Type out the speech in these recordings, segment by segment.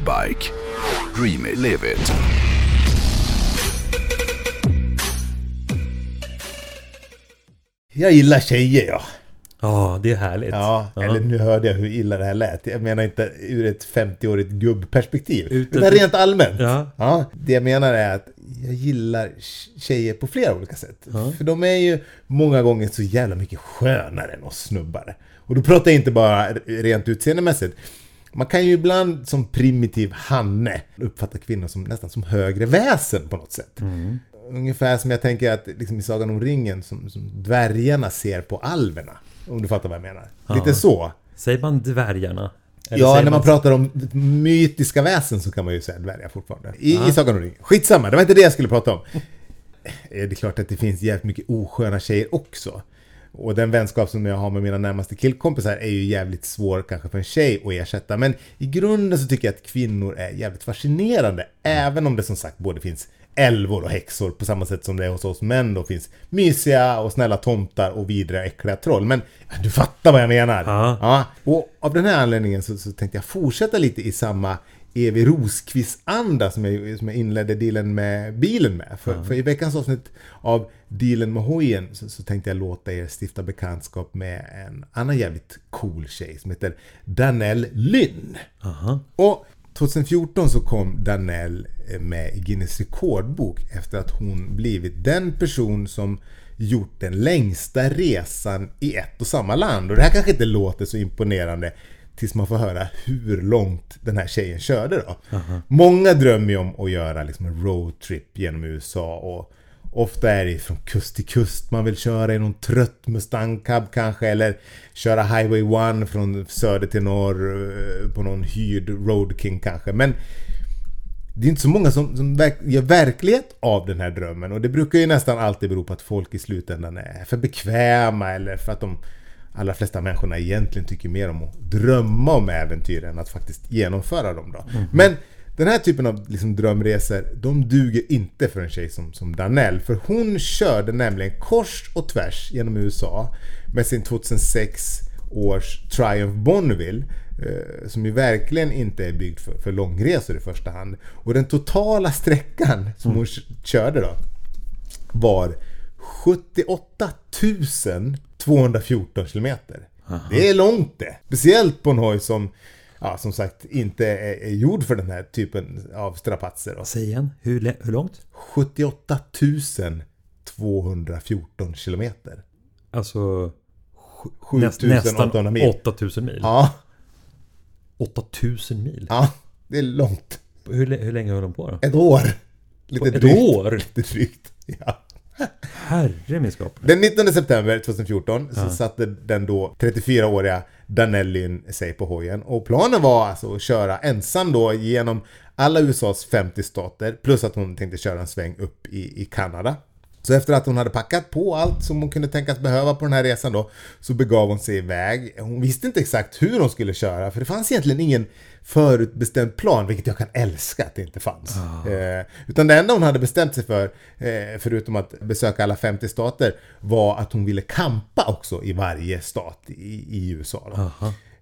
Northbike. Dream it, live it. Jag gillar tjejer ja. Ja, det är härligt. Ja, eller nu hörde jag hur illa det här lät. Jag menar inte ur ett 50-årigt gubbperspektiv. Ut- utan rent allmänt. Ja. det jag menar är att jag gillar tjejer på flera olika sätt. För de är ju många gånger så jävla mycket skönare än oss snubbar. Och då pratar jag inte bara rent utseendemässigt. Man kan ju ibland som primitiv hanne uppfatta kvinnor som nästan som högre väsen på något sätt. Ungefär som jag tänker att liksom i Sagan om ringen som, som dvärgarna ser på alverna. Om du fattar vad jag menar. Lite så. Säger man dvärgarna? Eller Ja, när man pratar om mytiska väsen så kan man ju säga dvärgar fortfarande. I, Ja. i Sagan om ringen. Skitsamma, det var inte det jag skulle prata om. Eh, Det är klart att det finns jävligt mycket osköna tjejer också. Och den vänskap som jag har med mina närmaste killkompisar är ju jävligt svår kanske för en tjej att ersätta. Men i grunden så tycker jag att kvinnor är jävligt fascinerande. Även om det som sagt både finns älvor och häxor på samma sätt som det är hos oss män då finns mysiga och snälla tomtar och vidriga äckliga troll. Men du fattar vad jag menar. Ja. Ja, och av den här anledningen så, så tänkte jag fortsätta lite i samma Evi Rosqvist-anda som jag, som jag inledde dealen med bilen med. För, för i veckans avsnitt av Dealen med hojen så, så tänkte jag låta er stifta bekantskap med en annan jävligt cool tjej som heter Danelle Lynn. Aha. Och 2014 så kom Danelle med i Guinness rekordbok efter att hon blivit den person som gjort den längsta resan i ett och samma land. Och det här kanske inte låter så imponerande tills man får höra hur långt den här tjejen körde då. Många drömmer ju om att göra liksom en roadtrip genom USA och Ofta är det från kust till kust man vill köra i någon trött Mustang Cab kanske eller köra Highway 1 från söder till norr eh, på någon hyrd Road King kanske. Men det är inte så många som, som verk, gör verklighet av den här drömmen och det brukar ju nästan alltid bero på att folk i slutändan är för bekväma eller för att de allra flesta människorna egentligen tycker mer om att drömma om äventyr än att faktiskt genomföra dem då. Men den här typen av liksom drömresor, de duger inte för en tjej som, som Danell. För hon körde nämligen kors och tvärs genom USA med sin 2006 års Triumph Bonneville. Eh, som ju verkligen inte är byggd för, för långresor i första hand. Och den totala sträckan som hon körde då var 78 214 kilometer. Det är långt det. Speciellt på en hoj som ja, som sagt inte är, är gjord för den här typen av strapatser. Då. Säg igen, hur, hur långt? 78 214 kilometer. Alltså sju- näst, 7800 nästan mil. 8000 mil. Ja, 8000 mil? ja, det är långt. Hur, hur länge höll de på då? Ett år. Lite Ett drygt. år? Lite drygt. Ja. Herre min skapare. Den 19 september 2014 så satte den då 34-åriga Danellin sig på hojen. Och planen var alltså att köra ensam då genom alla USAs 50 stater. Plus att hon tänkte köra en sväng upp i, i Kanada. Så efter att hon hade packat på allt som hon kunde tänkas behöva på den här resan då så begav hon sig iväg. Hon visste inte exakt hur hon skulle köra för det fanns egentligen ingen förutbestämd plan, vilket jag kan älska att det inte fanns. Eh, utan det enda hon hade bestämt sig för, eh, förutom att besöka alla 50 stater, var att hon ville kampa också i varje stat i, i USA.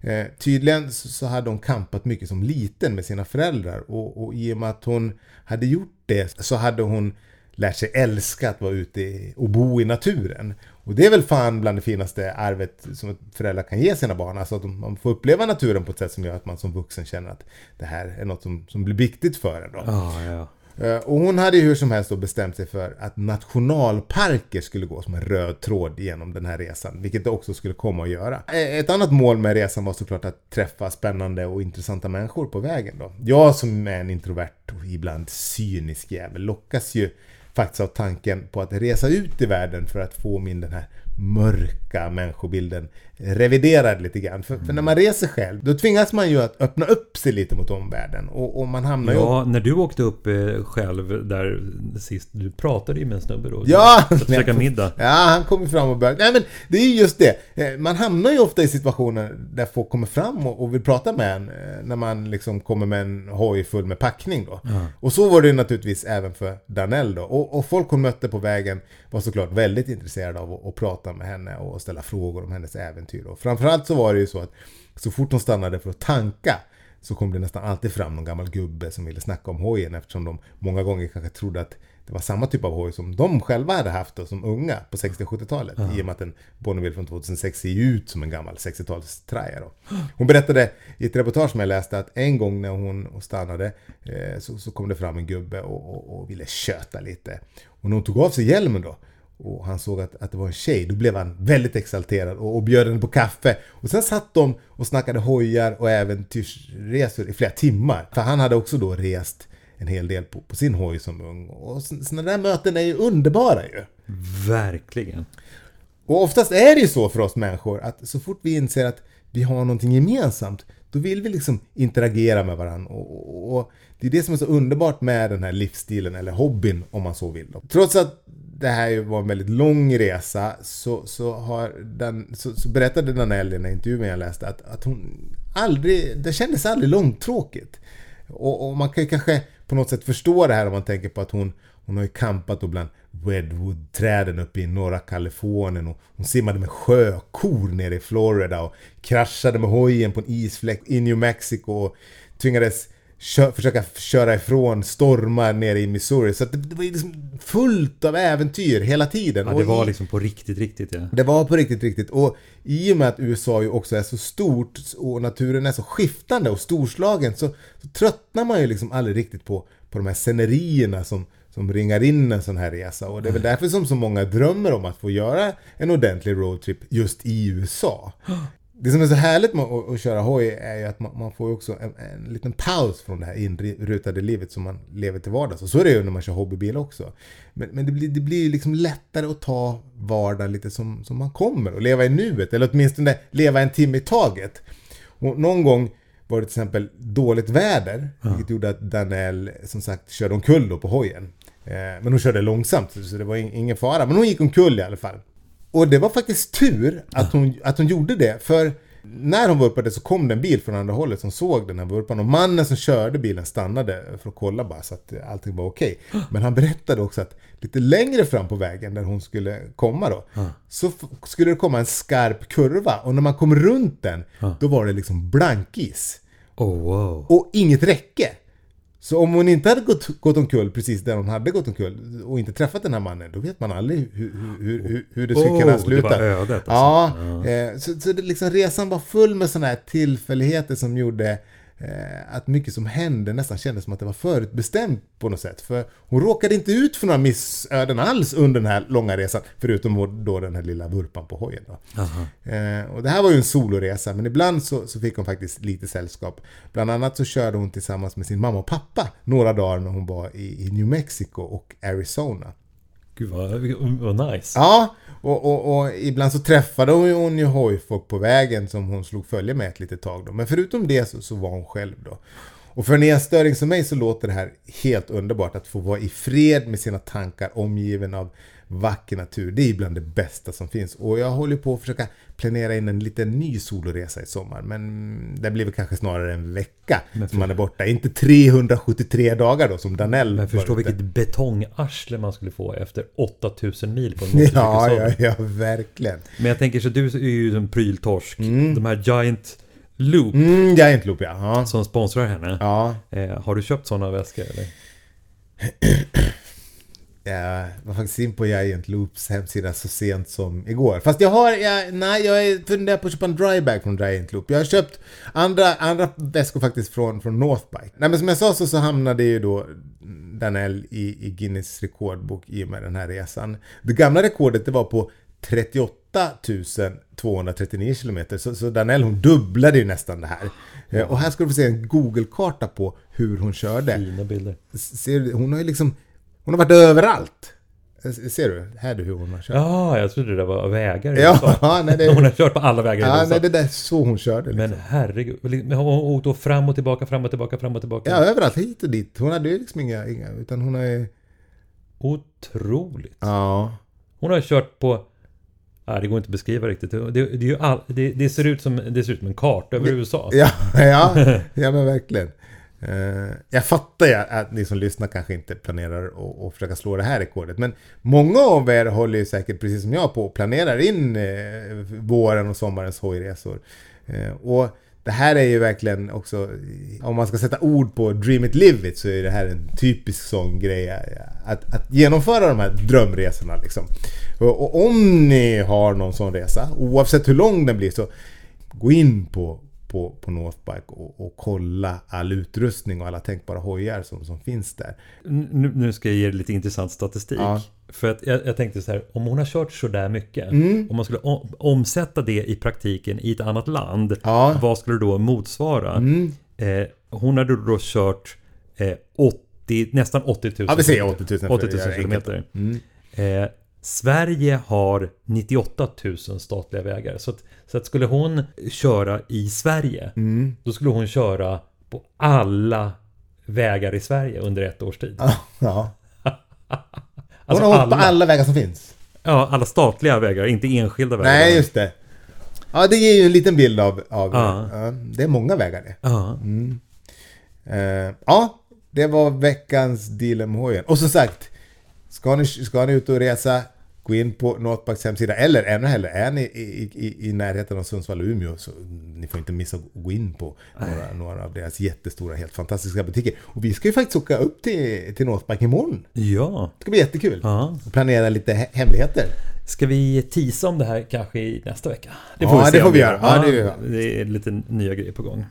Eh, tydligen så, så hade hon kampat mycket som liten med sina föräldrar och, och i och med att hon hade gjort det så hade hon lärt sig älska att vara ute och bo i naturen. Och det är väl fan bland det finaste arvet som ett föräldrar kan ge sina barn. Alltså att man får uppleva naturen på ett sätt som gör att man som vuxen känner att det här är något som, som blir viktigt för en. Då. Ja, ja. Eh, Och hon hade ju hur som helst då bestämt sig för att nationalparker skulle gå som en röd tråd genom den här resan. Vilket det också skulle komma att göra. Eh, Ett annat mål med resan var såklart att träffa spännande och intressanta människor på vägen då. Jag som är en introvert och ibland cynisk jävel lockas ju faktiskt av tanken på att resa ut i världen för att få min den här mörka människobilden reviderad lite grann. För, för när man reser själv, då tvingas man ju att öppna upp sig lite mot omvärlden. Och, och man hamnar ju... Ja, när du åkte upp eh, själv där sist, du pratade ju med en snubbe då. Ja! För att käka middag. Ja, han kommer fram och börjar... Nej men det är ju just det. Eh, Man hamnar ju ofta i situationer där folk kommer fram och och vill prata med en. eh, När man liksom kommer med en hoj full med packning då. Och så var det ju naturligtvis även för Danell då. Och, och folk hon mötte på vägen var såklart väldigt intresserade av att, att prata med henne och ställa frågor om hennes äventyr. Och framförallt så var det ju så att så fort hon stannade för att tanka så kom det nästan alltid fram någon gammal gubbe som ville snacka om hojen eftersom de många gånger kanske trodde att det var samma typ av hoj som de själva hade haft då, som unga på 60 och 70-talet. I och med att en Bonneville från 2006 ser ut som en gammal 60-talstraja. då. Hon berättade i ett reportage som jag läste att en gång när hon stannade eh, så, så kom det fram en gubbe och, och, och ville köta lite. Och när hon tog av sig hjälmen då och han såg att, att det var en tjej, då blev han väldigt exalterad och, och bjöd henne på kaffe. Och sen satt de och snackade hojar och äventyrsresor i flera timmar. För han hade också då rest en hel del på, på sin hoj som ung. Och sådana där möten är ju underbara ju. Verkligen. Och oftast är det ju så för oss människor att så fort vi inser att vi har någonting gemensamt då vill vi liksom interagera med varandra. Och, och, och, det är det som är så underbart med den här livsstilen, eller hobbyn om man så vill. Trots att det här var en väldigt lång resa så, så, har den, så, så berättade Danell i den intervjun jag läste att, att hon aldrig, det kändes aldrig långtråkigt. Och, och man kan ju kanske på något sätt förstå det här om man tänker på att hon, hon har ju kampat då bland Redwood-träden uppe i norra Kalifornien och hon simmade med sjökor nere i Florida och kraschade med hojen på en isfläck i New Mexico och tvingades kö försöka köra ifrån stormar nere i Missouri. Så det, det, var liksom fullt av äventyr hela tiden. Ja, det var liksom på riktigt, riktigt ja. Det var på riktigt, riktigt. Och i och med att USA ju också är så stort och naturen är så skiftande och storslagen så, så tröttnar man ju liksom aldrig riktigt på, på de här scenerierna som, som ringar in en sån här resa. Och det är väl därför som så många drömmer om att få göra en ordentlig roadtrip just i USA. Det som är så härligt med att, att köra hoj är ju att man, man får ju också en, en, liten paus från det här inrutade livet som man lever till vardags. Och så är det ju när man kör hobbybil också. Men, men det blir det blir liksom lättare att ta vardagen lite som, som man kommer och leva i nuet. Eller åtminstone leva en timme i taget. Och någon gång var det till exempel dåligt väder. Ja. Vilket gjorde att Danelle som sagt körde omkull då på hojen. Eh, men hon körde långsamt så det var ingen fara. Men hon gick omkull i alla fall. Och det var faktiskt tur att hon, att hon gjorde det. För när hon vurpade så kom det en bil från andra hållet som såg den här vurpan. Och mannen som körde bilen stannade för att kolla bara så att allting var okej. Okay. Men han berättade också att lite längre fram på vägen där hon skulle komma då. Så skulle det komma en skarp kurva. Och när man kom runt den, då var det liksom blankis. Oh, wow. Och inget räcke. Så om hon inte hade gått, gått omkull precis där hon hade gått omkull och inte träffat den här mannen, då vet man aldrig hur, hur, hur, hur det skulle oh, kunna sluta. Det var ödet alltså. Ja, ja. Eh, så, så det liksom, resan var full med sådana här tillfälligheter som gjorde Eh, att mycket som hände nästan kändes som att det var förutbestämt på något sätt. För hon råkade inte ut för några missöden alls under den här långa resan. Förutom då den här lilla vurpan på hojen. Eh, och det här var ju en soloresa men ibland så, så, fick hon faktiskt lite sällskap. Bland annat så körde hon tillsammans med sin mamma och pappa några dagar när hon var i, i New Mexico och Arizona. Gud vad, vad nice. Ja, och, och, och, ibland så träffade hon ju hojfolk på vägen som hon slog följe med ett litet tag då. Men förutom det så, så var hon själv då. Och för en enstöring som mig så låter det här helt underbart att få vara i fred med sina tankar omgiven av vacker natur. Det är bland det bästa som finns. Och jag håller på att försöka planera in en liten ny soloresa i sommar. Men det blir väl kanske snarare en vecka för... som man är borta. Inte 373 dagar då som Danell Men förstå vilket betongarsle man skulle få efter 8000 mil på en Ja, ja, ja, verkligen. Men jag tänker så du är ju en pryltorsk. Mm. De här Giant Loop. Mm, Giant Loop ja. ja. Som sponsrar henne. Ja. Eh, har du köpt sådana väskor eller? Jag var faktiskt in på Giant Loops hemsida så sent som igår. Fast jag har, jag, nej jag funderar på att köpa en drybag från Giant Loop. Jag har köpt andra, andra väskor faktiskt från, från Northbike. Nej men som jag sa så, så hamnade ju då Danell i, i Guinness rekordbok i och med den här resan. Det gamla rekordet det var på 38 239 km. Så, så Danell hon dubblade ju nästan det här. Mm. Och här ska du få se en Google-karta på hur hon körde. Fina bilder. Ser, hon har ju liksom hon har varit överallt. Ser du? Här är du hur hon har kört. Ja, jag trodde det var vägar. Ja, nej, det... Hon har kört på alla vägar Ja, nej, det där är så hon körde. Liksom. Men herregud. Hon åkte då fram och tillbaka, fram och tillbaka, fram och tillbaka. Ja, överallt. Hit och dit. Hon hade ju liksom inga, inga utan hon är... Otroligt. Ja. Hon har kört på... Det går inte att beskriva riktigt. Det, det, all, det, det ser ut som, det ser ut som en karta över USA. Ja, ja, ja men verkligen. Uh, jag fattar ju att ni som lyssnar kanske inte planerar att försöka slå det här rekordet. Men många av er håller ju säkert precis som jag på och planerar in uh, våren och sommarens hojresor. Uh, och det här är ju verkligen också, om man ska sätta ord på Dream It Live It så är det här en typisk sån grej. Att, att genomföra de här drömresorna liksom. Och, och om ni har någon sån resa, oavsett hur lång den blir, så gå in på, på, på Northbike och, och kolla all utrustning och alla tänkbara hojar som, som finns där. Nu, nu ska jag ge lite intressant statistik. Ja. För att jag, jag tänkte så här, om hon har kört så där mycket, Mm. om man skulle om, omsätta det i praktiken i ett annat land, Ja. Mm. vad skulle det då motsvara? Eh, hon hade då kört eh, 80, nästan 80 000. Ja, vi säger 80 000 för 80 att göra 000 det enkelt. kilometer. Eh, Sverige har 98 000 statliga vägar. Så att, så att skulle hon köra i Sverige, Mm. då skulle hon köra på alla vägar i Sverige under ett års tid. Ja, ja. Hon Alltså har åkt på alla, alla vägar som finns. ja, alla statliga vägar, inte enskilda vägar. Nej, just det. Ja, det ger ju en liten bild av... av Ja. ja, det är många vägar det. Ja. Eh, ja, det var veckans Dilemhojen. Och som sagt, ska ni, ska ni ut och resa, gå in på Northbacks hemsida. Eller ännu hellre, är ni i, i, i närheten av Sundsvall och Umeå så ni får inte missa att gå in på några, några av deras jättestora, helt fantastiska butiker. Och vi ska ju faktiskt åka upp till, till Northback imorgon. ja. Det ska bli jättekul. Ja. Och planera lite he- hemligheter. Ska vi tisa om det här kanske i nästa vecka? Det Ja, se det får vi gör. göra. Ja, det gör vi. det är lite nya grejer på gång.